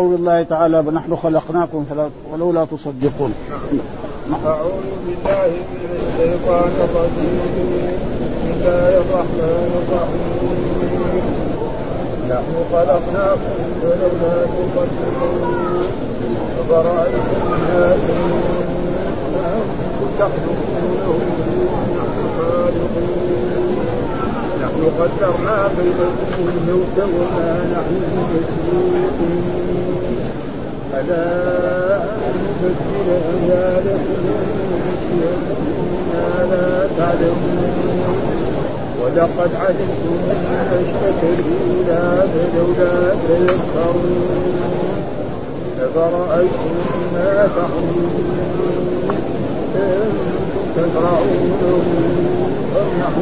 قول الله تعالى نحن خلقناكم ولولا تصدقون. أعوذ بالله من الشيطان الرجيم. بسم الله الرحمن الرحيم. نحن خلقناكم ولولا تصدقون. أفرأيتم ما أنتم تخلقونه نحن خالقون. نحن قدرنا بينكم الموت وما نحن بمسبوقين ألا أن نبدل أموالكم ما لا تعلمون ولقد علمتم النشأة الأولى فلولا تذكرون أفرأيتم ما تحرمون أنتم تزرعونه أم نحن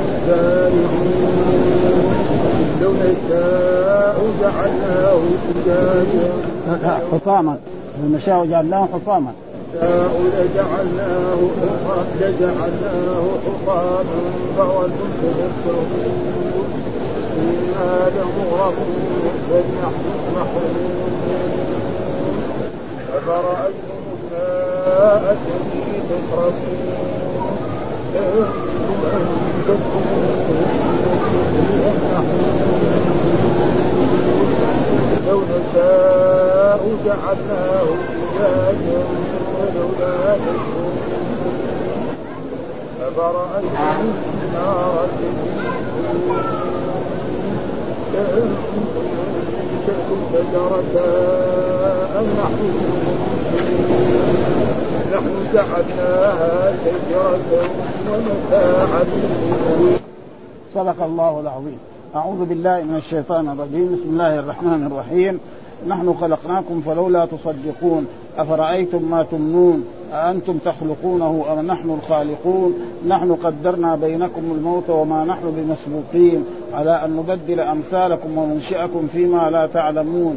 لو نشاء جعلناه أجاجا حطاما. لو نشاء جعلناه حطاما. لجعلناه لجعلناه حطاما فولتم تذكرون إنا لمغرقون بل نحن محرومون أفرأيتم الماء الذي تشربون لو نشاء جعلناه أجاجا ولولا تشكرون أفرأيتم النار التي أنتم شجرتها أم نحن نحن جعلناها شجرة ومتاعا صدق الله العظيم. أعوذ بالله من الشيطان الرجيم. بسم الله الرحمن الرحيم. نحن خلقناكم فلولا تصدقون. أفرأيتم ما تمنون؟ أأنتم تخلقونه أم نحن الخالقون؟ نحن قدرنا بينكم الموت وما نحن بمسبوقين. على أن نبدل أمثالكم وننشئكم فيما لا تعلمون.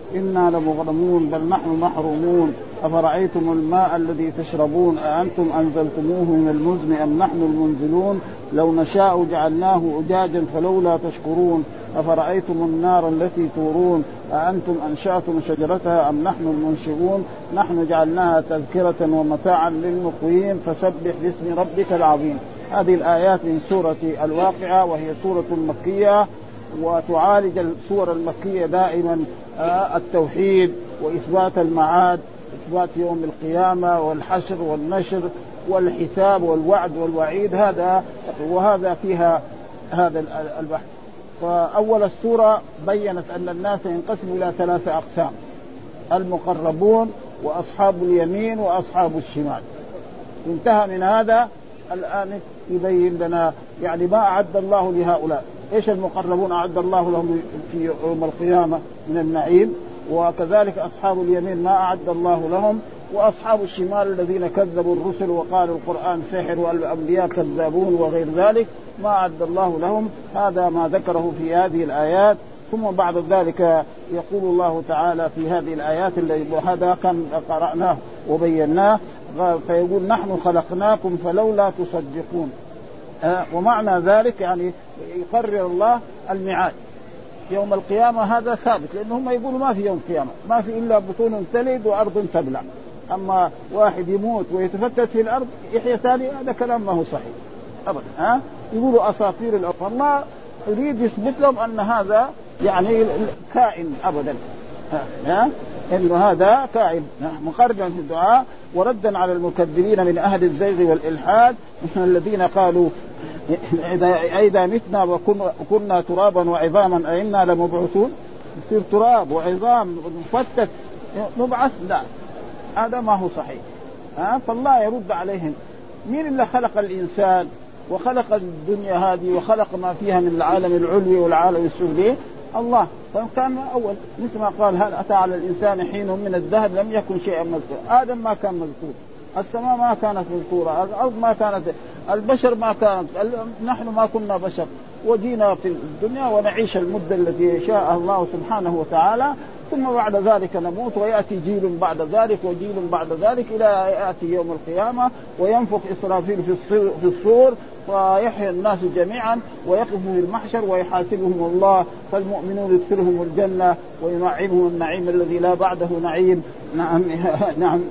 إنا لمغرمون بل نحن محرومون. أفرأيتم الماء الذي تشربون؟ أأنتم أنزلتموه من المزن أم نحن المنزلون؟ لو نشاء جعلناه أجاجا فلولا تشكرون. أفرأيتم النار التي تورون؟ أأنتم أنشأتم شجرتها أم نحن المنشئون؟ نحن جعلناها تذكرة ومتاعا للمقوين. فسبح باسم ربك العظيم. هذه الآيات من سورة الواقعة وهي سورة مكية وتعالج السور المكية دائما. التوحيد وإثبات المعاد إثبات يوم القيامة والحشر والنشر والحساب والوعد والوعيد هذا وهذا فيها هذا البحث. فأول السورة بينت أن الناس ينقسموا إلى ثلاثة أقسام المقربون وأصحاب اليمين وأصحاب الشمال. انتهى من هذا. الآن يبين لنا يعني ما أعد الله لهؤلاء. إيش المقربون اعد الله لهم في يوم القيامة من النعيم وكذلك اصحاب اليمين ما اعد الله لهم واصحاب الشمال الذين كذبوا الرسل وقالوا القرآن سحر والأنبياء كذابون وغير ذلك ما اعد الله لهم. هذا ما ذكره في هذه الآيات. ثم بعد ذلك يقول الله تعالى في هذه الآيات وهذا كان قرأناه وبيناه فيقول نحن خلقناكم فلولا تصدقون. آه، ومعنى ذلك يعني يقرر الله الميعاد. يوم القيامة هذا ثابت لأنه هم يقولوا ما في يوم قيامة ما في إلا بطون تلد وأرض تبلع. أما واحد يموت ويتفتت في الأرض يحيى ثاني هذا كلام ما هو صحيح. أبدا ها؟ يقولوا أساطير الأرض. فالله يريد يثبت لهم أن هذا يعني كائن أبدا. ها؟ انه هذا كائن مقررا في الدعاء وردا على المكذبين من أهل الزيغ والإلحاد الذين قالوا إذا متنا وكنا ترابا وعظاما أئنا لمبعوثون؟ يصير تراب وعظام مفتت. نبعث؟ لا. هذا ما هو صحيح. ها؟ فالله يرد عليهم. مين اللي خلق الإنسان وخلق الدنيا هذه وخلق ما فيها من العالم العلوي والعالم السفلي؟ الله. فكان أول مثل ما قال هل أتى على الإنسان حين من الذهب؟ لم يكن شيئا مذكورا. آدم ما كان مذكور. السماء ما كانت مذكورة. الأرض ما كانت. البشر ما كانت. نحن ما كنا بشر. وجينا في الدنيا ونعيش المدة التي شاء الله سبحانه وتعالى. ثم بعد ذلك نموت ويأتي جيل بعد ذلك وجيل بعد ذلك إلى يأتي يوم القيامة وينفخ إسرافيل في الصور ويحيى الناس جميعا ويقف في المحشر ويحاسبهم الله فالمؤمنون يدخلهم الجنة وينعمهم النعيم الذي لا بعده نعيم. نعم نعم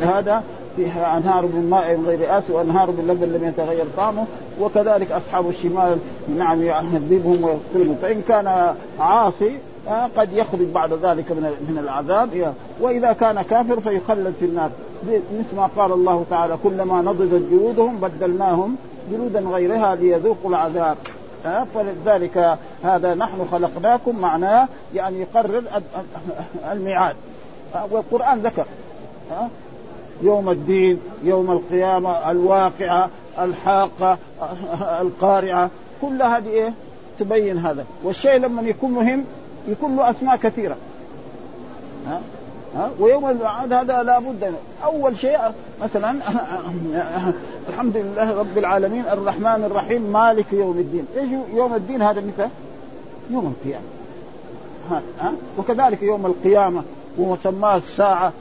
هذا فيها أنهار من ماء غير آس وأنهار من لبن لم يتغير طعمه وكذلك أصحاب الشمال نعم يعذبهم ويقتلهم. فإن كان عاصي قد يخرج بعد ذلك من من العذاب. وإذا كان كافر فيخلد في النار. مثل ما قال الله تعالى كلما نضجت جلودهم بدلناهم جلودا غيرها ليذوقوا العذاب. آه، فلذلك هذا نحن خلقناكم معناه يعني يقرر الميعاد. آه، والقرآن ذكر. يوم الدين يوم القيامة الواقعة الحاقة القارعة. كل هذه إيه؟ تبين هذا. والشيء لما يكون مهم يكون له أسماء كثيرة. ها؟ ها؟ ويوم الميعاد هذا لابد أول شيء مثلا الحمد لله رب العالمين الرحمن الرحيم مالك يوم الدين. إيش يوم الدين هذا متى؟ يوم القيامة. ها؟ ها؟ وكذلك يوم القيامة ومسماه الساعة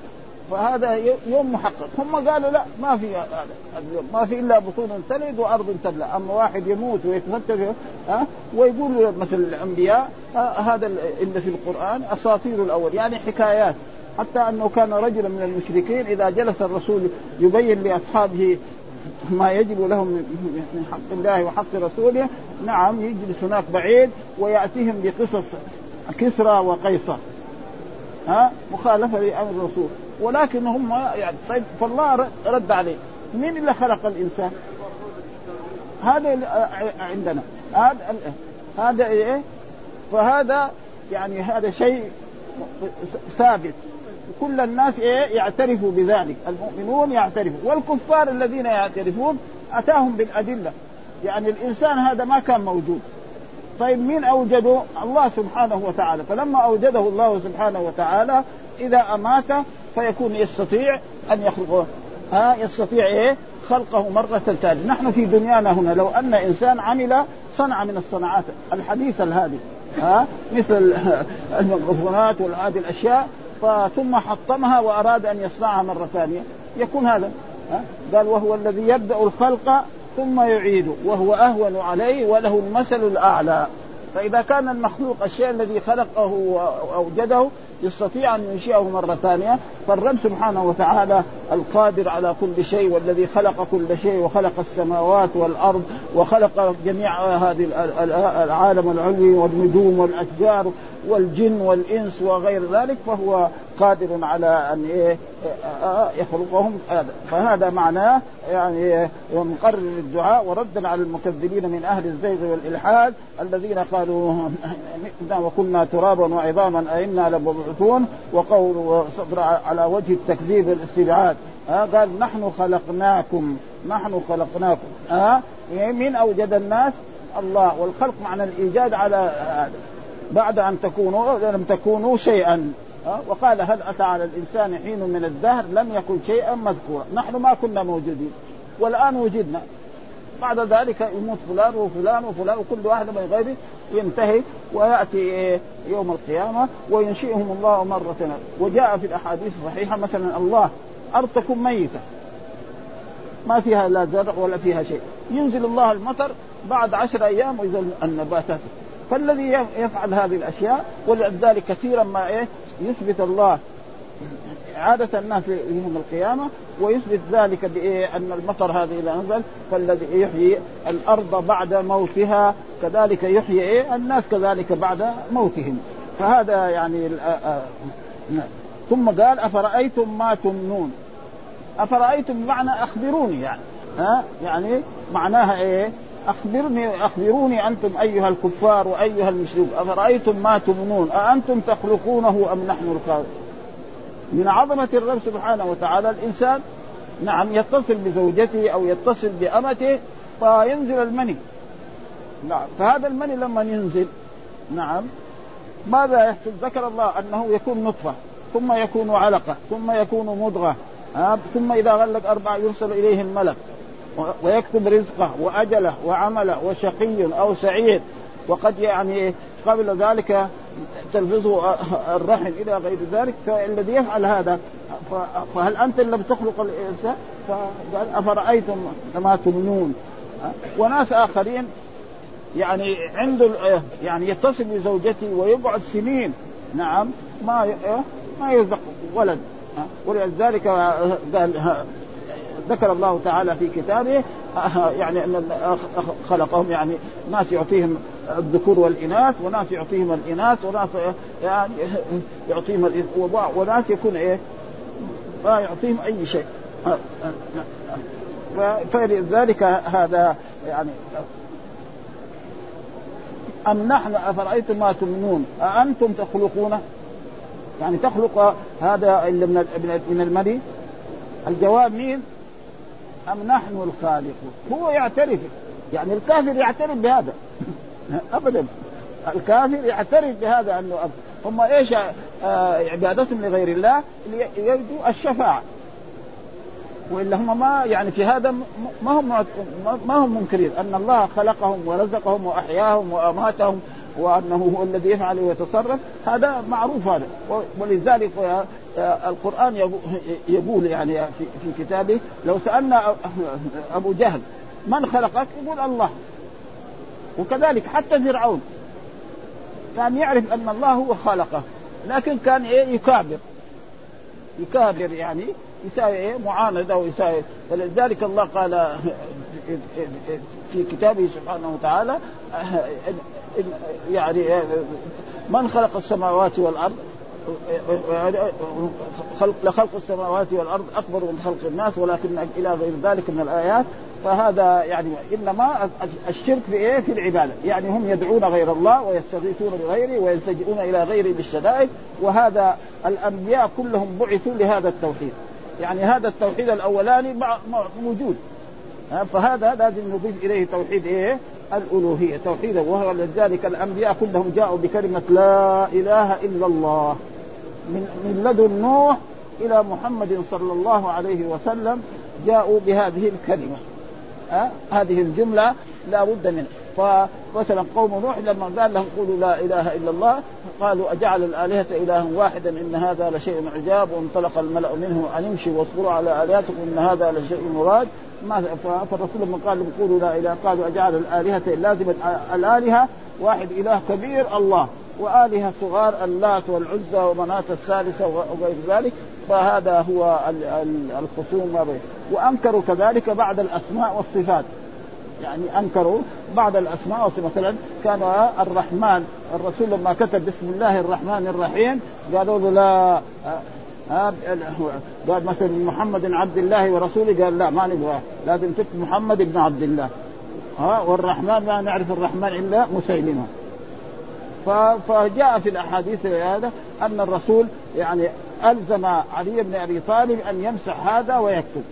فهذا يوم محقق. هم قالوا لا ما في هذا ما في إلا بطون تلد وأرض تبلى. أما واحد يموت ويتفتت ها؟ ويقول مثل الأنبياء هذا اللي في القرآن أساطير الأول. يعني حكايات. حتى أنه كان رجلا من المشركين إذا جلس الرسول يبين لأصحابه ما يجب لهم من حق الله وحق رسوله نعم يجلس هناك بعيد ويأتيهم بقصص كسرى وقيصر ها؟ مخالفة لأمر الرسول. ولكن هم يعني طيب فالله رد عليه. مين اللي خلق الإنسان؟ هذا عندنا. هذا هذا إيه؟ فهذا يعني هذا شيء ثابت. كل الناس إيه؟ يعترفوا بذلك. المؤمنون يعترفوا. والكفار الذين يعترفون أتاهم بالأدلة. يعني الإنسان هذا ما كان موجود. طيب مين أوجده؟ الله سبحانه وتعالى. فلما أوجده الله سبحانه وتعالى إذا أمات فيكون يستطيع أن يخلقه ها يستطيع إيه؟ خلقه مرة ثانية نحن في دنيانا هنا لو أن إنسان عمل صنعة من الصناعات. الحديثة هذه ها مثل الميكروفونات وهذه الأشياء ثم حطمها وأراد أن يصنعها مرة ثانية. يكون هذا. ها؟ قال وهو الذي يبدأ الخلق ثم يعيده وهو أهون عليه وله المثل الأعلى. فإذا كان المخلوق الشيء الذي خلقه وأوجده يستطيع أن ينشئه مرة ثانية فالرب سبحانه وتعالى القادر على كل شيء والذي خلق كل شيء وخلق السماوات والأرض وخلق جميع هذه العالم العلوي والنجوم والأشجار والجن والإنس وغير ذلك فهو قادر على أن إيه يخلقهم. فهذا معناه يعني مقرر الدعاء وردا على المكذبين من أهل الزيغ والإلحاد الذين قالوا وكنا ترابا وعظاما أئنا لمبعوثون. وقول صبر على وجه التكذيب والاستبعاد. آه قال نحن خلقناكم نحن خلقناكم. آه من أوجد الناس الله والخلق معنى الإيجاد على هذا بعد أن تكونوا لم تكونوا شيئا؟ وقال هل أتى على الإنسان حين من الدهر؟ لم يكن شيئا مذكورا. نحن ما كنا موجودين. والآن وجدنا. بعد ذلك يموت فلان وفلان وفلان وكل واحد من غيره ينتهي ويأتي يوم القيامة وينشئهم الله مرة. وجاء في الأحاديث الصحيحة مثلا الله ارض تكون ميتة. ما فيها لا زرع ولا فيها شيء. ينزل الله المطر بعد عشر أيام ويزل النباتات. فالذي يفعل هذه الأشياء ولذلك كثيرا ما إيه يثبت الله عادة الناس يوم القيامة ويثبت ذلك بإيه أن المطر هذا إذا نزل فالذي يحيي الأرض بعد موتها كذلك يحيي إيه الناس كذلك بعد موتهم. فهذا يعني نعم. ثم قال أفرأيتم ما تمنون؟ أفرأيتم بمعنى أخبروني يعني. ها؟ يعني معناها إيه؟ أخبرني أخبروني أنتم أيها الكفار وأيها المشركون أفرأيتم ما تمنون أأنتم تخلقونه أم نحن الخالقون؟ من عظمة الرب سبحانه وتعالى الإنسان نعم يتصل بزوجته أو يتصل بأمته فينزل المني. نعم فهذا المني لما ينزل نعم ماذا يحصل؟ ذكر الله أنه يكون نطفة ثم يكون علقة ثم يكون مضغة ثم إذا غلق أربعة يرسل إليه الملك. ويكتب رزقه وأجله وعمله وشقي أو سعيد. وقد يعني قبل ذلك تلفظه الرحم إلى غير ذلك فالذي يفعل هذا فهل أنت لم تخلق الإنسان؟ فقال أفرأيتم ما تمنون؟ وناس آخرين يعني عنده يعني يتصل بزوجته ويقعد سنين. نعم ما ما يرزق ولد. ولذلك قال ذكر الله تعالى في كتابه يعني أن خلقهم يعني ناس يعطيهم الذكور والإناث وناس يعطيهم الإناث وناس يعني يعطيهم وناس يكون إيه؟ ما يعطيهم أي شيء. فلذلك هذا يعني أم نحن أفرأيتم ما تمنون أأنتم تخلقونه يعني تخلق هذا من من المني الجواب مين؟ أم نحن الخالقون؟ هو يعترف يعني الكافر يعترف بهذا. أبدا. الكافر يعترف بهذا أنه أب. هم إيش آه عبادتهم لغير الله يرجو الشفاعة. وإلا هم ما يعني في هذا ما هم ما هم منكرين. أن الله خلقهم ورزقهم وأحياهم وأماتهم وأنه هو الذي يفعل ويتصرف هذا معروف هذا. ولذلك القرآن يقول يعني في كتابه لو سألنا أبو جهل من خلقك؟ يقول الله. وكذلك حتى فرعون. كان يعرف أن الله هو خلقه لكن كان إيه يكابر. يكابر يعني يساوي إيه معاندة ويساوي. فلذلك الله قال في كتابه سبحانه وتعالى يعني من خلق السماوات والأرض؟ خلق لخلق السماوات والأرض أكبر من خلق الناس ولكن إلى غير ذلك من الآيات. فهذا يعني إنما الشرك في إيه؟ في العبادة، يعني هم يدعون غير الله ويستغيثون بغيره ويلتجئون إلى غيره بالشدائد وهذا الأنبياء كلهم بعثوا لهذا التوحيد، يعني هذا التوحيد الأولاني موجود. فهذا لازم نضيف إليه توحيد إيه؟ الألوهية. توحيدا وهو لذلك الأنبياء كلهم جاءوا بكلمة لا إله إلا الله من من لدن نوح إلى محمد صلى الله عليه وسلم جاءوا بهذه الكلمة. أه؟ هذه الجملة لا بد منها. فمثلا قوم نوح لما قال لهم قولوا لا إله إلا الله قالوا أجعل الآلهة إلها واحدا إن هذا لشيء عجاب وانطلق الملأ منه أن امشوا واصبروا على آلهتكم إن هذا لشيء مراد. ما فالرسول لما قال لهم قولوا لا إله قالوا أجعل الآلهة لازم الآلهة واحد إله كبير الله وآلهة صغار اللات والعزى ومناه الثالثة وغير ذلك فهذا هو الخصوم وأنكروا كذلك بعد الأسماء والصفات. يعني أنكروا بعض الأسماء مثلا كان الرحمن الرسول لما كتب بسم الله الرحمن الرحيم قالوا له لا قال مثلا محمد عبد الله ورسوله قال لا ما نبغى لازم تكتب محمد بن عبد الله. ها والرحمن ما نعرف الرحمن إلا مسيلمة. فجاء في الأحاديث هذا أن الرسول يعني ألزم علي بن أبي طالب أن يمسح هذا ويكتب.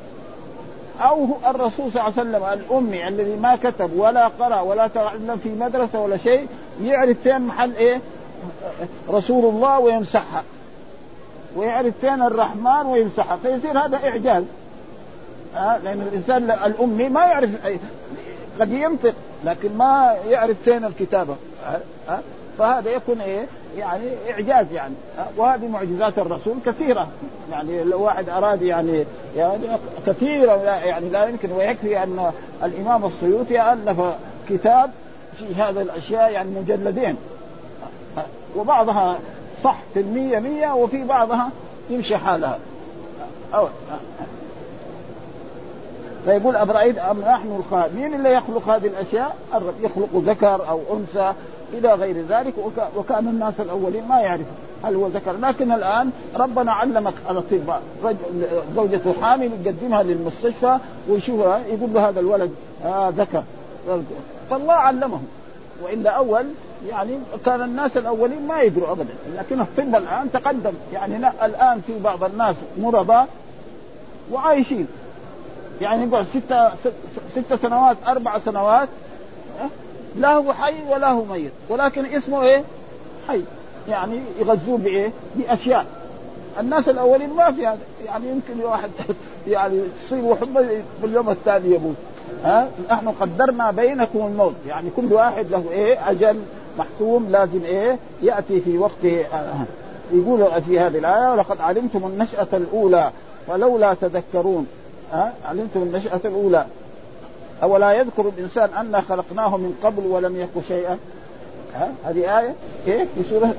أو الرسول صلى الله عليه وسلم الأمي الذي ما كتب ولا قرأ ولا تعلم في مدرسة ولا شيء يعرف فين محل إيه؟ رسول الله ويمسحها. ويعرف فين الرحمن ويمسحها فيصير هذا إعجاز. آه لأن الإنسان الأمي ما يعرف قد ينطق لكن ما يعرف فين الكتابه آه آه فهذا يكون إيه؟ يعني إعجاز يعني. وهذه معجزات الرسول كثيرة. يعني لو واحد أراد يعني يعني كثيرة يعني لا يمكن. ويكفي أن الإمام السيوطي ألف كتاب في هذا الأشياء يعني مجلدين. وبعضها صح في المية مية وفي بعضها يمشي حالها. أو فيقول أفرأيت أم نحن الخالق مين اللي يخلق هذه الأشياء؟ الرب. يخلق ذكر أو أنثى إلى غير ذلك. وكان الناس الأولين ما يعرفوا هل هو ذكر. لكن الآن ربنا علمك الاطباء زوجته حامل يقدمها للمستشفى ويشوفها يقول له هذا الولد آه ذكر. فالله علمهم وإلا أول يعني كان الناس الأولين ما يدروا ابدا لكن الطب الآن تقدم. يعني لا الآن في بعض الناس مرضى وعايشين. يعني يقعد ستة ستة سنوات أربع سنوات لا هو حي ولا هو ميت. ولكن اسمه إيه؟ حي. يعني يغذوه بإيه؟ بأشياء. الناس الأولين ما في هذا. يعني يمكن واحد يعني تصيب حمى باليوم الثاني يموت ها. نحن قدرنا بينكم الموت. يعني كل واحد له إيه؟ أجل محتوم لازم إيه؟ يأتي في وقت يقول في هذه الآية ولقد علمتم النشأة الأولى فلولا تذكرون. ها علمتم النشأة الأولى. أولا يذكر الإنسان أنا خلقناه من قبل ولم يك شيئا؟ ها هذه آية إيه؟ في سورة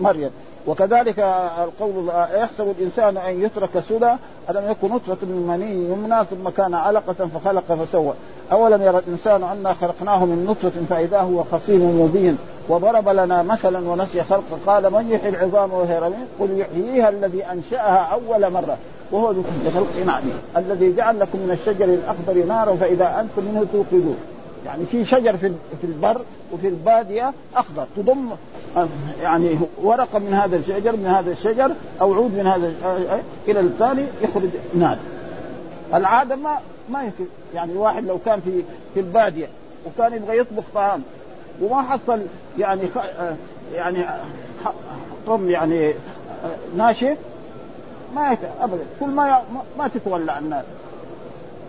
مريم. وكذلك القول يحسب الإنسان أن يترك سدى ألم يكن نطفة من مني يمنى ثم كان علقة فخلق فسوى. أولم يرى الإنسان أنا خلقناه من نطفة فإذا هو خصيم مبين وضرب لنا مثلا ونسي خلقه. قال من يحيي العظام وهي رميم؟ قل يحييها الذي أنشأها أول مرة وهو بخلق عليم الذي جعل لكم من الشجر الأخضر نارا فإذا أنتم منه توقدون. يعني في شجر في في البر وفي البادية أخضر. تضم يعني ورقة من هذا الشجر من هذا الشجر أو عود من هذا إلى الثاني يخرج نار. العادة ما ما يمكن يعني واحد لو كان في في البادية وكان يبغى يطبخ طعام وما حصل يعني خ... يعني طم يعني ناشف ما. ابدا. كل ما. ما تتولى الناس.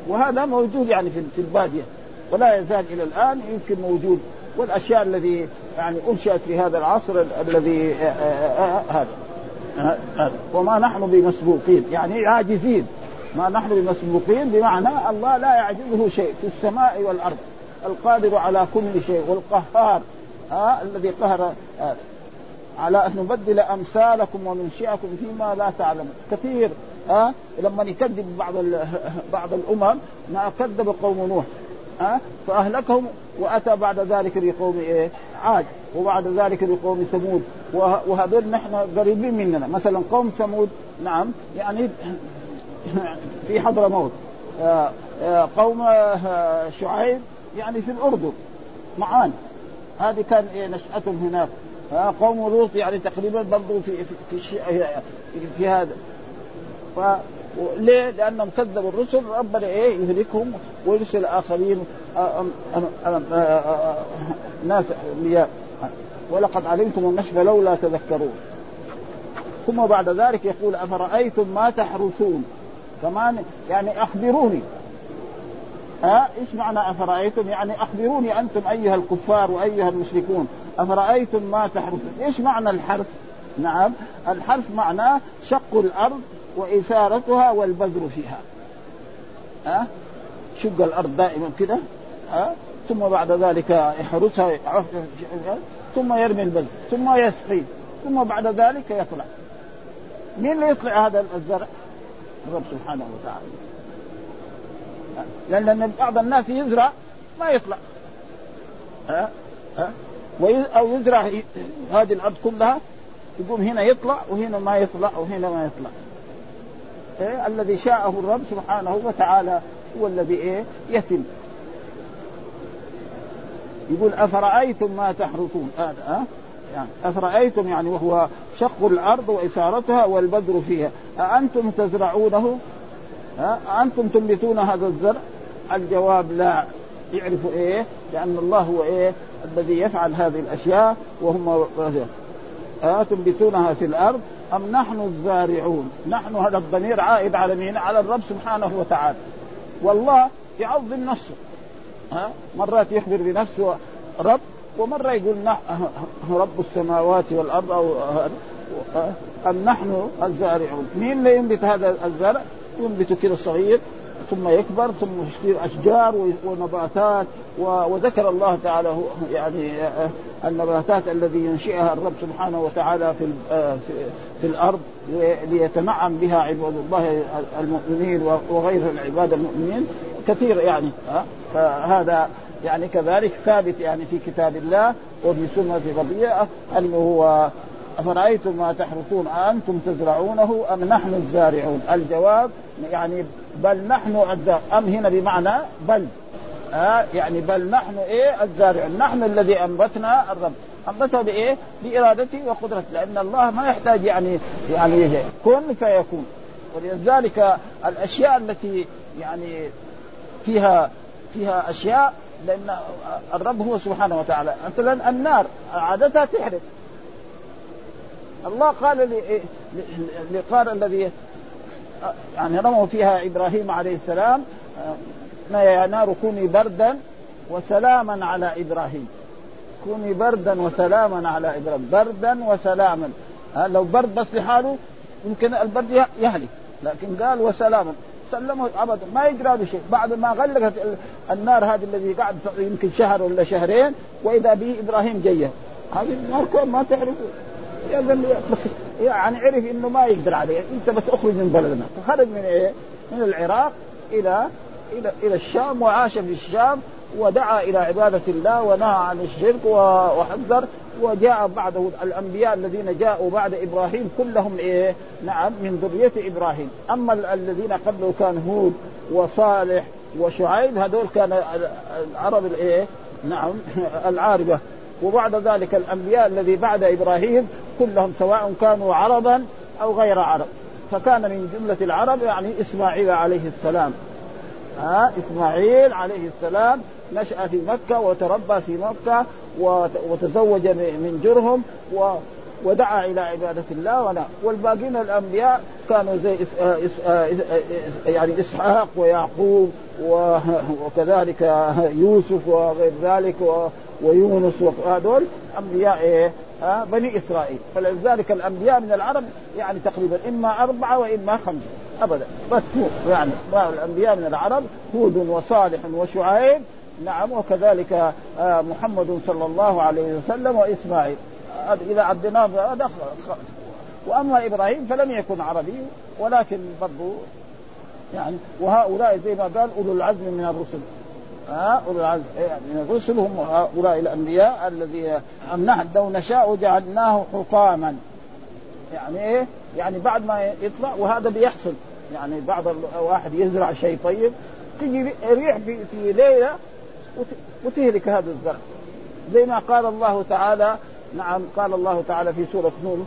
وهذا موجود يعني في البادية ولا يزال إلى الآن يمكن موجود. والأشياء الذي يعني أنشأت في هذا العصر الذي آه، آه، آه، هذا. وما نحن بمسبوقين. يعني عاجزين. ما نحن بمسبوقين بمعنى الله لا يعجزه شيء في السماء والأرض. القادر على كل شيء والقهار ها الذي قهر على أن نبدل أمثالكم وننشئكم فيما لا تعلمون. كثير ها لما يكذب بعض بعض الأمم ما كذب قوم نوح ها فأهلكهم وأتى بعد ذلك لقوم إيه؟ عاد وبعد ذلك لقوم ثمود. وهذول نحن قريبين مننا. مثلا قوم ثمود نعم يعني في حضر موت آه، آه، قوم آه، شعيب يعني في الأردن معان هذه كان إيه نشأتهم هناك. قوم لوط يعني تقريبا برضو في في في, في, هذا. ليه؟ لأنهم كذبوا الرسل ربنا إيه يهلكهم ويرسل اخرين ناس أنبياء. ولقد علمتم النشب لولا تذكرون. ثم بعد ذلك يقول أفرأيتم ما تحرثون؟ كمان يعني أخبروني. ها؟ إيش معنى أفرأيتم؟ يعني أخبروني أنتم أيها الكفار وأيها المشركون. أفرأيتم ما تحرثون، إيش معنى الحرث؟ نعم الحرث معناه شق الأرض وإثارتها والبذر فيها. ها؟ شق الأرض دائما كده. ها؟ ثم بعد ذلك يحرسها ثم يرمي البذر ثم يسقي ثم بعد ذلك يطلع. مين اللي يطلع هذا الزرع؟ الرب سبحانه وتعالى. لأن بعض الناس يزرع ما يطلع. ها؟ ها؟ أو يزرع هذه الأرض كلها يقوم هنا يطلع وهنا ما يطلع وهنا ما يطلع. إيه؟ الذي شاءه الرب سبحانه وتعالى هو الذي إيه؟ يتم. يقول أفرأيتم ما تحرثون؟ هذا أه؟ يعني. أفرأيتم يعني وهو شق الأرض وإثارتها والبذر فيها. أأنتم تزرعونه؟ أأنتم تنبتون هذا الزرع؟ الجواب لا. يعرفوا إيه؟ لأن الله هو إيه؟ الذي يفعل هذه الأشياء وهم أه تنبتونها في الأرض. أم نحن الزارعون؟ نحن هذا الضمير عائد على مين؟ على الرب سبحانه وتعالى. والله يعظم نفسه. ها؟ مرات يخبر بنفسه رب ومرة يقول رب السماوات والأرض أو أم نحن الزارعون. مين اللي ينبت هذا الزرع؟ ينبت كده صغير ثم يكبر ثم يصير أشجار ونباتات وذكر الله تعالى يعني النباتات الذي ينشئها الرب سبحانه وتعالى في في الأرض ليتنعم بها عباد الله المؤمنين وغير العباد المؤمنين. كثير يعني فهذا يعني كذلك ثابت يعني في كتاب الله وفي سنة ربيعة أنه هو أفرأيتم ما تحرثون أأنتم تزرعونه أم نحن الزارعون؟ الجواب يعني بل نحن الزارع أم هنا بمعنى بل. آه يعني بل نحن إيه؟ الزارعون. نحن الذي أنبتنا الرب. انبته بإيه؟ بارادته وقدرته لأن الله ما يحتاج يعني يعني كن فيكون. ولذلك الأشياء التي يعني فيها فيها أشياء لأن الرب هو سبحانه وتعالى. مثلا النار عادتها تحرق. الله قال لقار الذي يعني رموا فيها إبراهيم عليه السلام ما يا نار كوني بردا وسلاما على إبراهيم. كوني بردا وسلاما على إبراهيم. بردا وسلاما. لو برد بس لحاله يمكن البرد يهلك. لكن قال وسلاما. سلمه ابدا. ما يجرى له شيء بعد ما غلقت النار هذه الذي قعد يمكن شهر ولا شهرين وإذا به إبراهيم جيه. هذه النار ما تعرف يعني عرف إنه ما يقدر عليه. أنت بس أخرج من بلدنا. فخرج من إيه؟ من العراق إلى إلى إلى الشام وعاش في الشام ودعا إلى عبادة الله ونهى عن الشرك وحذر وجاء بعده الأنبياء الذين جاءوا بعد إبراهيم كلهم إيه؟ نعم من ذرية إبراهيم، أما الذين قبله كان هود وصالح وشعيب هذول كان العرب الايه؟ نعم العاربة. وبعد ذلك الأنبياء الذي بعد إبراهيم كلهم سواء كانوا عربا أو غير عرب. فكان من جملة العرب يعني إسماعيل عليه السلام. ها؟ إسماعيل عليه السلام نشأ في مكة وتربى في مكة وتزوج من جرهم و ودعا إلى عبادة الله ونا والباقين الأنبياء كانوا زي يعني إسحاق ويعقوب وكذلك يوسف وغير ذلك ويونس وهذول أنبياء إيه؟ آه بني إسرائيل. فلذلك الأنبياء من العرب يعني تقريبا إما أربعة وإما خمسة. ابدا. بس يعني الأنبياء من العرب هود وصالح وشعيب نعم وكذلك آه محمد صلى الله عليه وسلم وإسماعيل. إذا عديناه هذا وأما إبراهيم فلم يكن عربي ولكن برضه يعني وهؤلاء زي ما قال أولو العزم من الرسل. ها أولو العزم من الرسل هم هؤلاء الأنبياء الذي نحن لو نشاء جعلناه حكاما يعني إيه؟ يعني بعد ما يطلع وهذا بيحصل. يعني بعض الواحد يزرع شيء طيب تجي ريح في, في ليلة وتهلك هذا الزرع زي ما قال الله تعالى نعم قال الله تعالى في سورة نور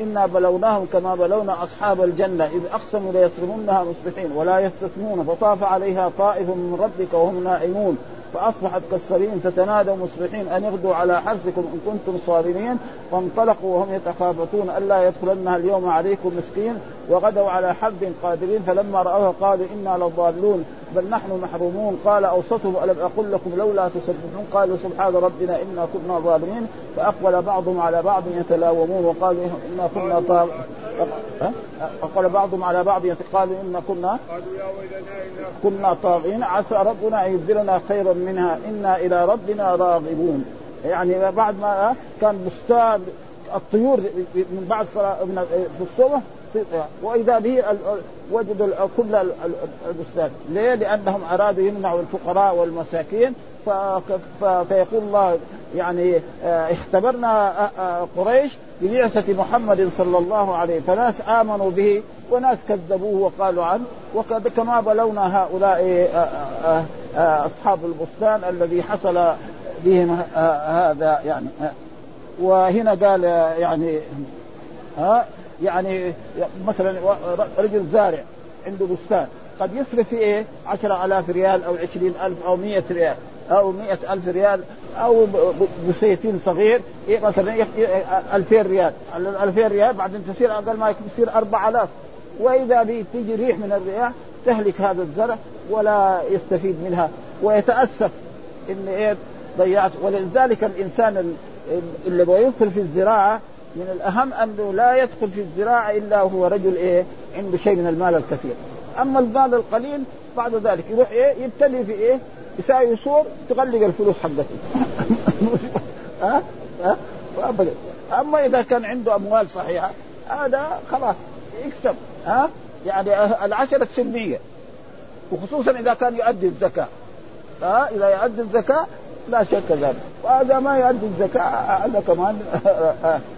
إنا بلوناهم كما بلونا أصحاب الجنة إذ أقسموا ليصرمنها مصبحين ولا يستثنون فطاف عليها طائف من ربك وهم نائمون فأصبحت كالصريم فتنادوا مصبحين أن اغدوا على حرثكم إن كنتم صارمين فانطلقوا وهم يتخافتون ألا يدخلنها اليوم عليكم مسكين وغدوا على حرب قادرين فلما رأوها قالوا إنا لضالون. بل نحن محرومون. قال أوسطهم ألم أقل لكم لولا تسبحون؟ قالوا سبحان ربنا إنا كنا ظالمين. فأقبل بعضهم على بعض يتلاومون وقالوا إنا كنا أقبل بعضهم على بعض قالوا إنا كنا كنا طاغين. عسى ربنا أن يبدلنا خيرا منها. إنا إلى ربنا راغبون. يعني بعد ما كان بستان الطيور من بعد صلاة من في الصبح وإذا به وجدوا كل البستان، ليه؟ لأنهم أرادوا يمنعوا الفقراء والمساكين. فيقول الله يعني اختبرنا قريش ببعثة محمد صلى الله عليه. فناس آمنوا به وناس كذبوه وقالوا عنه. وكما بلونا هؤلاء أصحاب البستان الذي حصل بهم هذا يعني وهنا قال يعني ها يعني مثلا رجل زارع عنده بستان قد يصرف في إيه؟ عشرة آلاف ريال أو عشرين ألف أو مية ريال أو مئة ألف ريال أو بسيتين صغير إيه مثلا ألفين ريال. الألفين ريال بعدين تصير أقل ما تصير أربعة آلاف. وإذا تيجي ريح من الرياح تهلك هذا الزرع ولا يستفيد منها ويتأسف إن إيه ضيعت. ولذلك الإنسان اللي بيدخل في الزراعة من الأهم أنه لا يدخل في الزراعة إلا وهو رجل إيه؟ عنده شيء من المال الكثير. أما المال القليل بعد ذلك يروح إيه؟ يبتلي في إيه؟ يساوي سور تغلق الفلوس حقته. ها؟ ها؟ ابدا أما إذا كان عنده أموال صحيحة هذا خلاص يكسب. ها؟ يعني العشرة 100 وخصوصا إذا كان يؤدي الزكاة. ها؟ إذا يؤدي الزكاة لا شك ذلك. وهذا ما يؤدي الزكاة هذا كمان.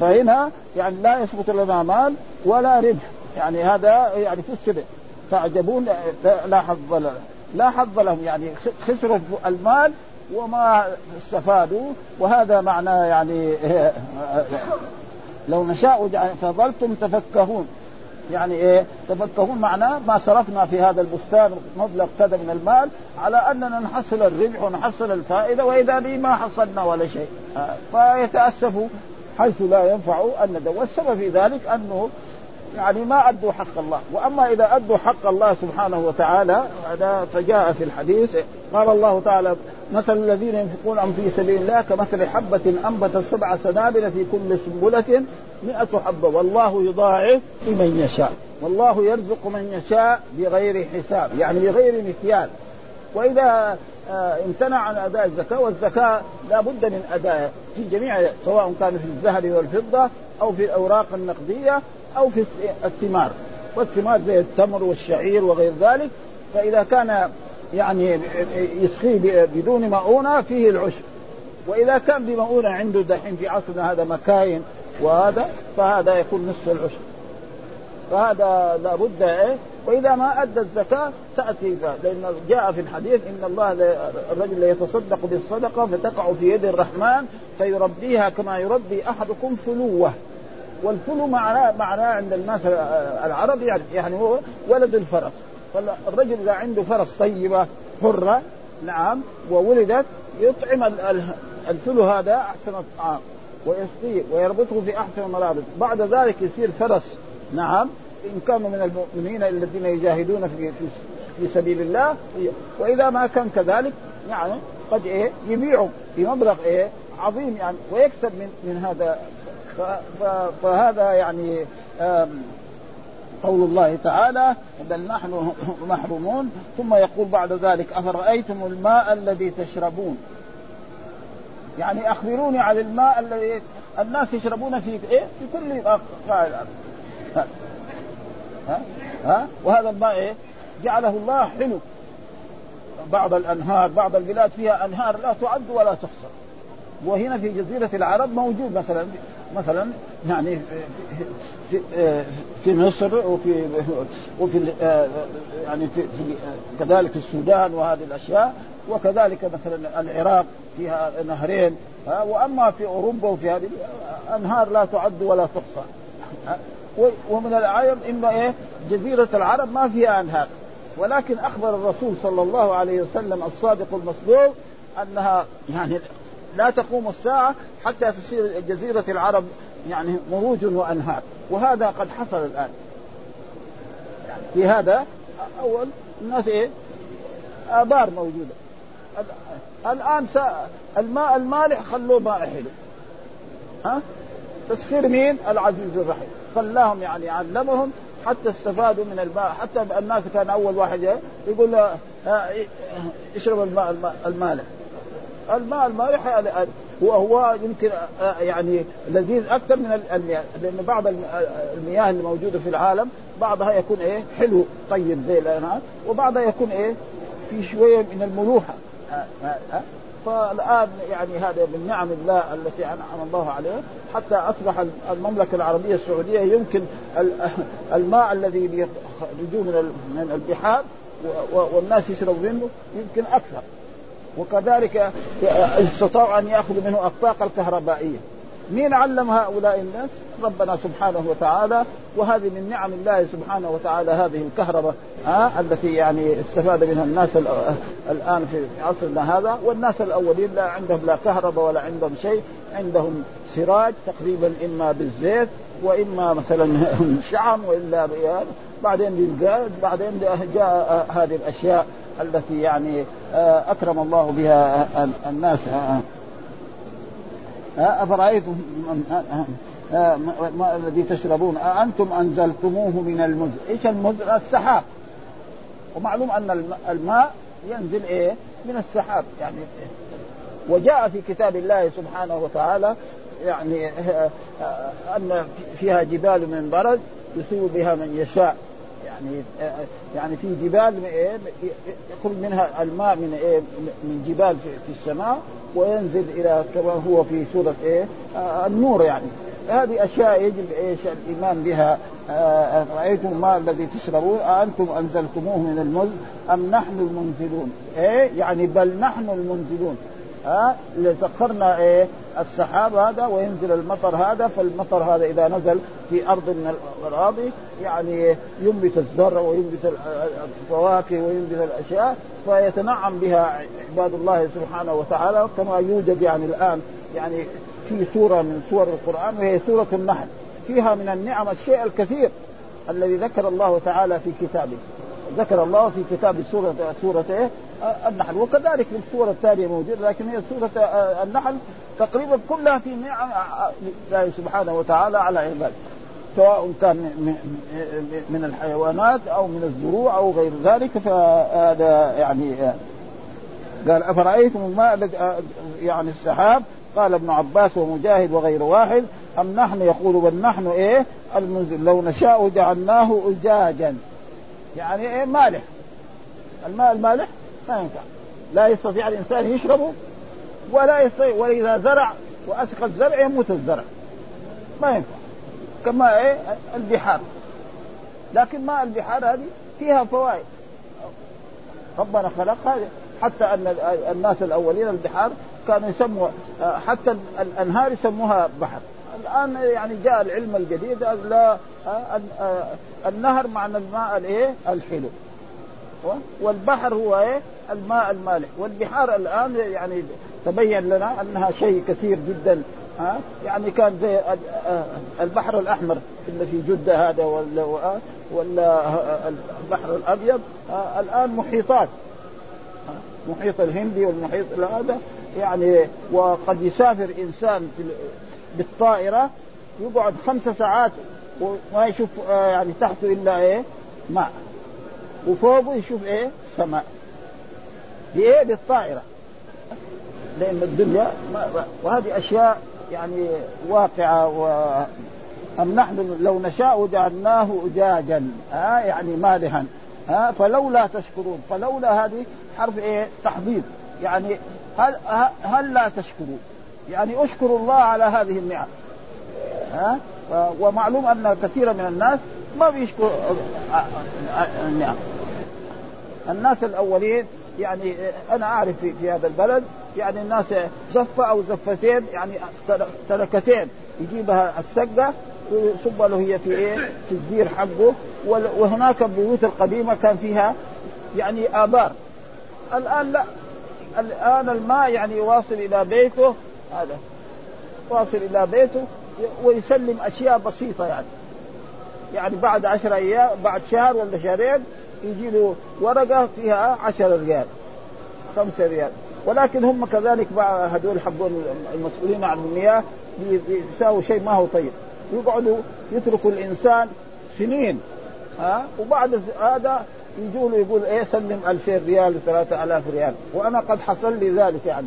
فهنا يعني لا يثبت لنا مال ولا ربح. يعني هذا يعني في السبع. تعجبون لا حظ لنا لا حظ لهم. يعني خسروا المال وما استفادوا. وهذا معنى يعني لو نشاء فظلتم تفكهون. يعني إيه؟ تفكهون معناه ما صرفنا في هذا البستان مبلغ كذا من المال على أننا نحصل الربح ونحصل الفائدة وإذا به ما حصلنا ولا شيء. فيتأسفوا حيث لا ينفع الندى والسبب في ذلك أنه يعني ما أدوا حق الله. وأما إذا أدوا حق الله سبحانه وتعالى هذا فجاء في الحديث قال الله تعالى مثل الذين ينفقون في سبيل الله كمثل حبة أنبتت سبع سنابل في كل سنبلة مئة حبة والله يضاعف لمن يشاء والله يرزق من يشاء بغير حساب يعني بغير مكيال. وإذا آه، امتنع عن أداء الزكاة والزكاة لا بد من ادائها في جميع سواء كان في الذهب والفضة أو في الأوراق النقدية أو في الثمار. والثمار زي التمر والشعير وغير ذلك. فإذا كان يعني يسقيه بدون مؤونة فيه العشر وإذا كان بمؤونة عنده دحين في عصرنا هذا مكاين وهذا فهذا يكون نصف العشر فهذا لابد إيه وإذا ما أدى الزكاة تأتي لأن جاء في الحديث إن الله الرجل يتصدق بالصدقة فتقع في يد الرحمن فيربيها كما يربي أحدكم فلوة. والفلو معناه معناه عند الناس العرب يعني يعني هو ولد الفرس. فالرجل إذا عنده فرس طيبة حرة نعم وولدت يطعم الفلو هذا أحسن الطعام ويسقيه ويربطه في أحسن المرابط بعد ذلك يصير فرس نعم إن كانوا من المؤمنين الذين يجاهدون في في سبيل الله وإذا ما كان كذلك يعني قد إيه يبيعوا بمبلغ إيه عظيم يعني ويكسب من من هذا. فهذا يعني قول الله تعالى بل نحن محرومون. ثم يقول بعد ذلك أفرأيتم الماء الذي تشربون؟ يعني أخبروني عن الماء الذي الناس يشربون في إيه؟ في كل قاع الأرض ها؟ ها؟ وهذا الماء إيه؟ جعله الله حلو. بعض الأنهار بعض البلاد فيها أنهار لا تعد ولا تحصى. وهنا في جزيرة العرب موجود مثلا مثلا يعني في, في مصر وفي وفي يعني في كذلك في السودان وهذه الأشياء وكذلك مثلا العراق فيها نهرين وأما في أوروبا وفي هذه انهار لا تعد ولا تحصى. ومن العجب إن إيه؟ جزيرة العرب ما فيها انهار ولكن أخبر الرسول صلى الله عليه وسلم الصادق المصدوق أنها يعني لا تقوم الساعة حتى تصير جزيرة العرب يعني مروج وأنهار. وهذا قد حصل الآن. يعني في هذا أول الناس إيه؟ آبار موجودة. الآن الماء المالح خلوه ماء حلو ها؟ تسخير مين؟ العزيز الرحيم. خلاهم يعني علمهم حتى استفادوا من الماء حتى الناس كان أول واحد يقول له اشرب الماء المالح الماء. المالح هو هو يمكن يعني لذيذ أكثر من المياه. لأن بعض المياه اللي موجودة في العالم بعضها يكون إيه حلو طيب زي الانهار وبعضها يكون إيه في شوية من الملوحة. فالآن يعني هذا من نعم الله التي أنعم الله عليها. حتى أصبح المملكة العربية السعودية يمكن الماء الذي يخرجوه من البحار والناس يشربوا منه يمكن أكثر. وكذلك استطاعوا أن يأخذوا منه الطاقه الكهربائية. مين علم هؤلاء الناس؟ ربنا سبحانه وتعالى. وهذه من نعم الله سبحانه وتعالى هذه الكهرباء ها التي يعني استفاد منها الناس الآن في عصرنا هذا. والناس الأولين لا عندهم لا كهرباء ولا عندهم شيء. عندهم سراج تقريبا إما بالزيت وإما مثلا شعم وإلا بعدين بالغاز بعدين جاء هذه الأشياء التي يعني أكرم الله بها الناس أفرأيتم ما الذي تشربون؟ أأنتم أنزلتموه من المزن إيش المزن السحاب. ومعلوم أن الماء ينزل إيه؟ من السحاب. يعني وجاء في كتاب الله سبحانه وتعالى يعني أن فيها جبال من برد يصيب بها من يشاء. يعني يعني في جبال يخرج منها الماء من إيه من جبال في السماء وينزل إلى كما هو في سورة إيه النور يعني. هذه أشياء يجب إيش الإيمان بها. رأيتم الماء الذي تشربون؟ أأنتم أنزلتموه من المزن أم نحن المنزلون؟ إيه يعني بل نحن المنزلون. ها سخرنا إيه السحاب هذا وينزل المطر هذا فالمطر هذا إذا نزل في أرض من الأراضي يعني ينبت الزرع وينبت الفواكه وينبت الأشياء فيتنعم بها عباد الله سبحانه وتعالى كما يوجد يعني الآن يعني في سورة من سور القرآن وهي سورة النحل فيها من النعم الشيء الكثير الذي ذكر الله تعالى في كتابه ذكر الله في كتاب سورة سورة إيه؟ النحل. وكذلك في السورة الثانية موجودة لكن هي سورة النحل تقريبا كلها في نعم الله سبحانه وتعالى على عباده سواء كان من الحيوانات أو من الزروع أو غير ذلك فهذا يعني قال أفرأيتم الماء يعني السحاب؟ قال ابن عباس ومجاهد وغير واحد أم نحن يقول بل نحن إيه؟ المنزل. لو نشاء جعلناه اجاجا. يعني إيه؟ مالح. الماء المالح؟ ما ينفع. لا يستطيع الإنسان يشربه ولا يستطيع وإذا زرع وأسقى الزرع يموت الزرع. ما ينفع. كما إيه؟ البحار. لكن ماء البحار هذه؟ فيها فوائد. ربنا خلقها حتى أن الناس الأولين البحار كانوا يسموا حتى الأنهار يسموها بحر. الآن يعني جاء العلم الجديد لا النهر معنى الماء الإيه؟ الحلو. والبحر هو إيه؟ الماء المالح. والبحار الآن يعني تبين لنا أنها شيء كثير جدا ها؟ يعني كان زي البحر الأحمر اللي في جدة هذا ولا ولا البحر الأبيض. الآن محيطات محيط الهندي والمحيط هذا يعني وقد يسافر إنسان بالطائرة يقعد خمسة ساعات وما يشوف يعني تحته إلا إيه؟ ماء. وفوقه يشوف إيه؟ سماء. بايه بالطائره لأن الدنيا وهذه أشياء يعني واقعة و أم نحن لو نشاء جعلناه أجاجا. ها يعني مالحا ها فلولا تشكرون. فلولا هذه حرف إيه؟ تحضير. يعني هل هل لا تشكروا يعني اشكروا الله على هذه النعم. ها ومعلوم أن كثيرا من الناس ما بيشكر النعم الناس الأولين يعني أنا أعرف في, في هذا البلد يعني الناس زفة أو زفتين يعني تركتين يجيبها السقة ويصب له هي في إيه؟ في الزير حقه وهناك البيوت القديمة كان فيها يعني آبار. الآن لا. الآن الماء يعني واصل إلى بيته هذا. واصل إلى بيته ويسلم أشياء بسيطة يعني. يعني بعد عشر أيام بعد شهر ولا شهرين يجي له ورقة فيها عشر ريال خمسة ريال. ولكن هم كذلك هذول حقون المسؤولين عن المياه بيساووا شيء ما هو طيب. يقعدوا يتركوا الإنسان سنين ها؟ وبعد هذا يجوا له يقول إيه سلم 2000 ريال و 3000 ريال. وأنا قد حصل لي ذلك يعني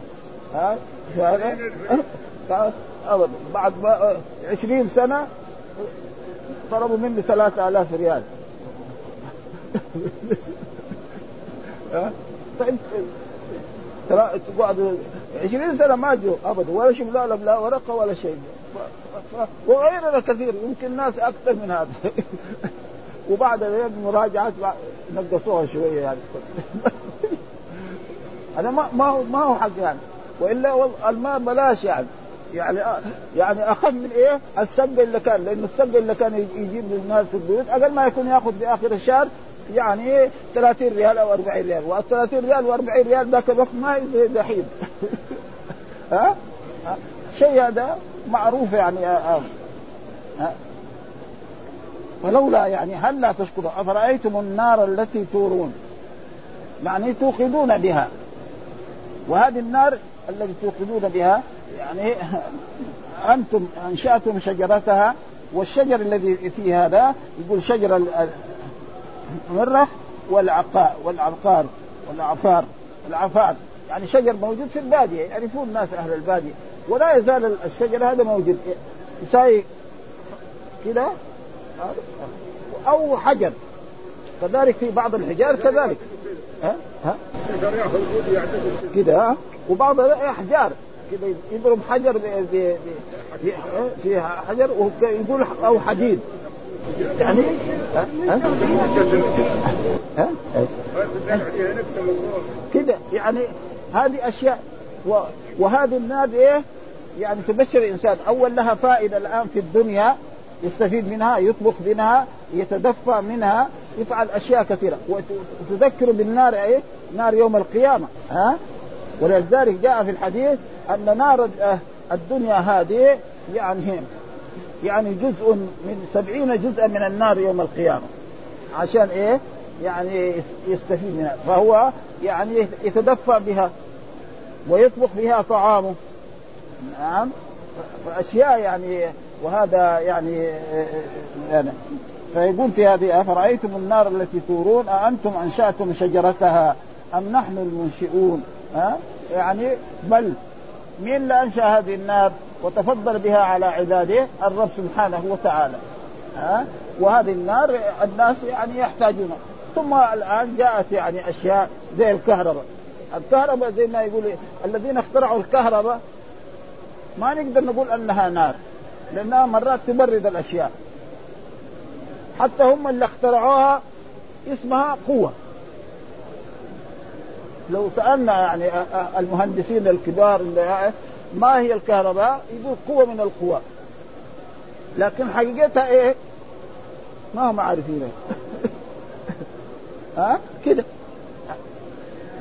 ها؟ بعد ما 20 سنة طلبوا مني 3000 ريال. فانت تقعد 20 سنة ما جو ابدا ولا شيء لا لا ورقة ولا شيء. وغيرنا كثير يمكن ناس أكثر من هذا. وبعد ذلك مراجعات نقصوها شوية يعني. هذا ما ما هو ما هو حق يعني. وإلا الماء بلاش يعني. يعني يعني اخف من إيه؟ السقه اللي كان لأنه السقه اللي كان يجيب للناس في البيوت أقل ما يكون يأخذ في اخر الشهر يعني 30 ريال أو 40 ريال. وال 30 ريال و 40 ريال ذاك الوقت ما دحين ها؟ شيء هذا معروف يعني آه ها؟ فلولا يعني هل لا تشكروا؟ أفرأيتم النار التي تورون؟ يعني توقدون بها. وهذه النار التي توقدون بها يعني أنتم أنشأتم شجرتها والشجر الذي في هذا يقول شجر المرخ والعقار والعقار والعفار العفار. يعني شجر موجود في البادية يعرفون الناس أهل البادية. ولا يزال الشجر هذا موجود. يساوي كذا؟ أو حجر. كذلك في بعض الحجار كذلك. ها؟ ها؟ كذا؟ وبعض احجار كذا يضرب حجر في حجر ويقول أو حديد. يعني؟ كده يعني هذه أشياء و... وهذه النار إيه؟ يعني تبشر الإنسان. أول لها فائدة الآن في الدنيا يستفيد منها يطبخ منها يتدفى منها يفعل أشياء كثيرة. وتذكر بالنار إيه؟ نار يوم القيامة. ها؟ ولذلك جاء في الحديث أن نار الدنيا هذه يعني يعني جزء من سبعين جزءا من النار يوم القيامة. عشان إيه؟ يعني يستفيد منها. فهو يعني يتدفى بها ويطبخ بها طعامه. نعم. فأشياء يعني وهذا يعني يعني فيقول في هذه أفرأيتم النار التي تورون؟ أأنتم أنشأتم شجرتها أم نحن المنشئون؟ ها؟ يعني بل مين اللي أنشأ هذه النار؟ وتفضل بها على عباده الرب سبحانه وتعالى. ها؟ وهذه النار الناس يعني يحتاجونها. ثم الآن جاءت يعني أشياء زي الكهرباء. الكهرباء زي ما يقول الذين اخترعوا الكهرباء ما نقدر نقول أنها نار لأنها مرات تبرد الأشياء. حتى هم اللي اخترعوها اسمها قوة. لو سألنا يعني المهندسين الكبار اللي ما هي الكهرباء؟ يقول قوة من القوى لكن حقيقتها إيه؟ ما هم عارفينها ها؟ كده.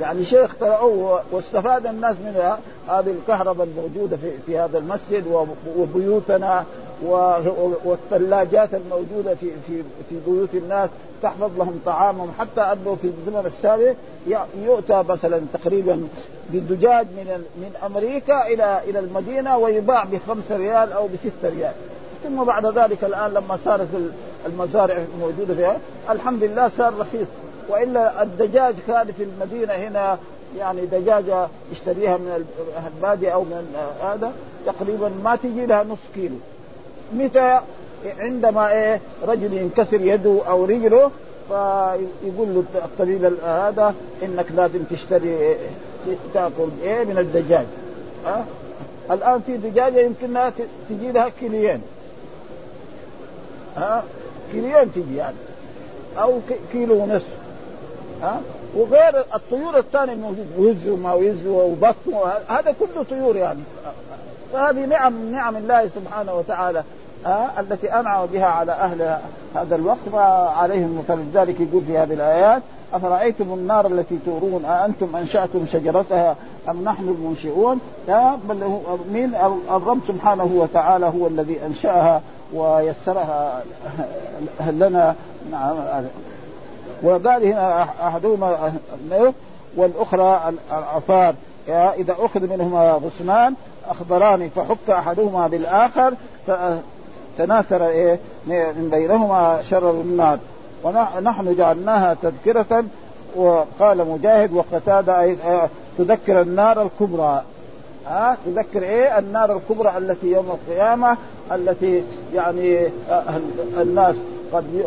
يعني شيء اخترعوه واستفاد الناس منها هذه الكهرباء الموجودة في في هذا المسجد وبيوتنا والثلاجات الموجودة في في في بيوت الناس تحفظ لهم طعامهم حتى أنه في الزمن السابق يؤتى مثلا تقريبا بالدجاج من من أمريكا إلى إلى المدينة ويباع بخمسة ريال أو بستة ريال. ثم بعد ذلك الآن لما صارت المزارع موجودة فيها الحمد لله صار رخيص. وإلا الدجاج كان في المدينة هنا يعني دجاجة يشتريها من الباديه أو من هذا تقريبا ما تجي لها نص كيلو. متى؟ عندما إيه رجل ينكسر يده أو رجله فيقول له الطبيب هذا إنك لازم تشتري تأكل إيه من الدجاج. ها؟ الآن في دجاجة يمكن تجي لها كيليين. ها؟ كيليين تجي يعني. أو كيلو ونصف ها؟ وغير الطيور الثانية الموجود وز وما وز وبط هذا كله طيور يعني. فهذه نعم نعم الله سبحانه وتعالى آه التي أنعم بها على أهل هذا الوقت فعليهم فلذلك يقول في هذه الآيات أفرأيتم النار التي تورون أأنتم أنشأتم شجرتها أم نحن المنشئون؟ بل من الرب سبحانه وتعالى هو الذي أنشأها ويسرها لنا. نعم. وقال هنا أحدهما والأخرى العفار. إذا أخذ منهما غصنان اخضران فحك أحدهما بالآخر تناثر إيه من بينهما شرر النار. ونحن جعلناها تذكرة وقال مجاهد وقتادة أي تذكر النار الكبرى. ها؟ تذكر إيه؟ النار الكبرى التي يوم القيامة التي يعني الناس قد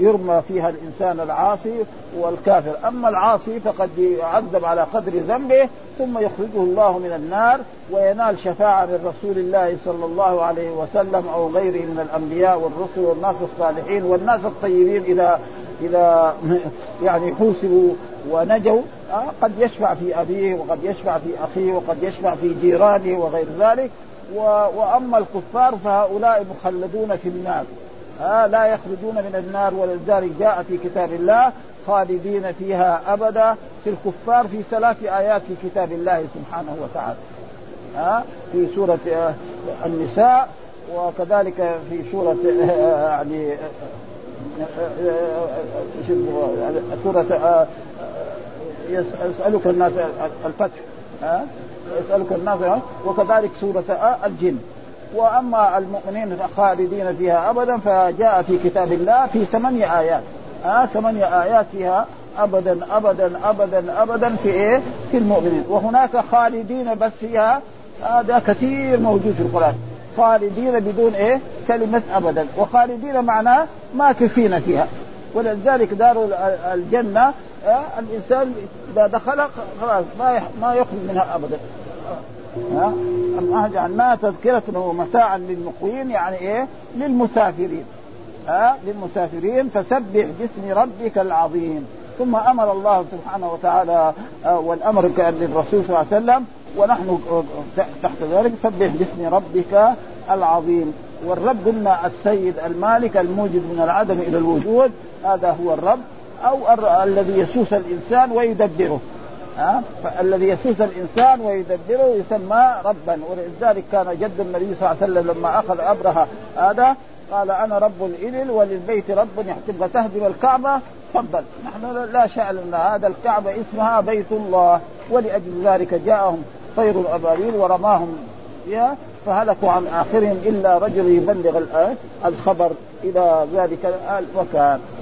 يرمى فيها الإنسان العاصي والكافر، أما العاصي فقد يعذب على قدر ذنبه ثم يخرجه الله من النار وينال شفاعة من رسول الله صلى الله عليه وسلم أو غيره من الأنبياء والرسل والناس الصالحين والناس الطيبين إذا إذا يعني حوسبوا ونجوا. قد يشفع في أبيه وقد يشفع في أخيه وقد يشفع في جيرانه وغير ذلك. وأما الكفار فهؤلاء مخلدون في النار. آه لا يخرجون من النار ولذلك جاء في كتاب الله خالدين فيها أبدا. في الكفار في ثلاث آيات في كتاب الله سبحانه وتعالى. آه في سورة آه النساء وكذلك في سورة آه يعني سورة يسألك الناس الفتح يسألك الناس وكذلك سورة الجن. وأما المؤمنين خالدين فيها ابدا فجاء في كتاب الله في ثمانية آيات. آه ثمانية آيات فيها ابدا ابدا ابدا ابدا في إيه؟ في المؤمنين. وهناك خالدين بس فيها هذا آه كثير موجود في القرآن. خالدين بدون إيه؟ كلمة ابدا. وخالدين معناه ماكثين فيها. ولذلك دار الجنة آه الإنسان إذا دخل خلاص ما ما يخرج منها ابدا. ها؟ أم جعلناها تذكرة ومتاعا للمقوين يعني إيه؟ للمسافرين. ها؟ للمسافرين فسبح باسم ربك العظيم. ثم أمر الله سبحانه وتعالى والأمر كان للرسول صلى الله عليه وسلم ونحن تحت ذلك سبح باسم ربك العظيم. والرب قلنا السيد المالك الموجد من العدم إلى الوجود هذا هو الرب أو الذي يسوس الإنسان ويدبره. ها؟ يسوس الإنسان ويدبره يسمى ربا. ولذلك كان جد النبي صلى الله عليه وسلم لما أخذ ابرهه هذا قال أنا رب الإبل وللبيت رب تبغى تهدم الكعبة تفضل. نحن لا شأن لنا. هذا الكعبة اسمها بيت الله. ولأجل ذلك جاءهم طير الأبابيل ورماهم فيها فهلكوا عن آخرهم إلا رجل يبلغ الخبر إلى ذلك المكان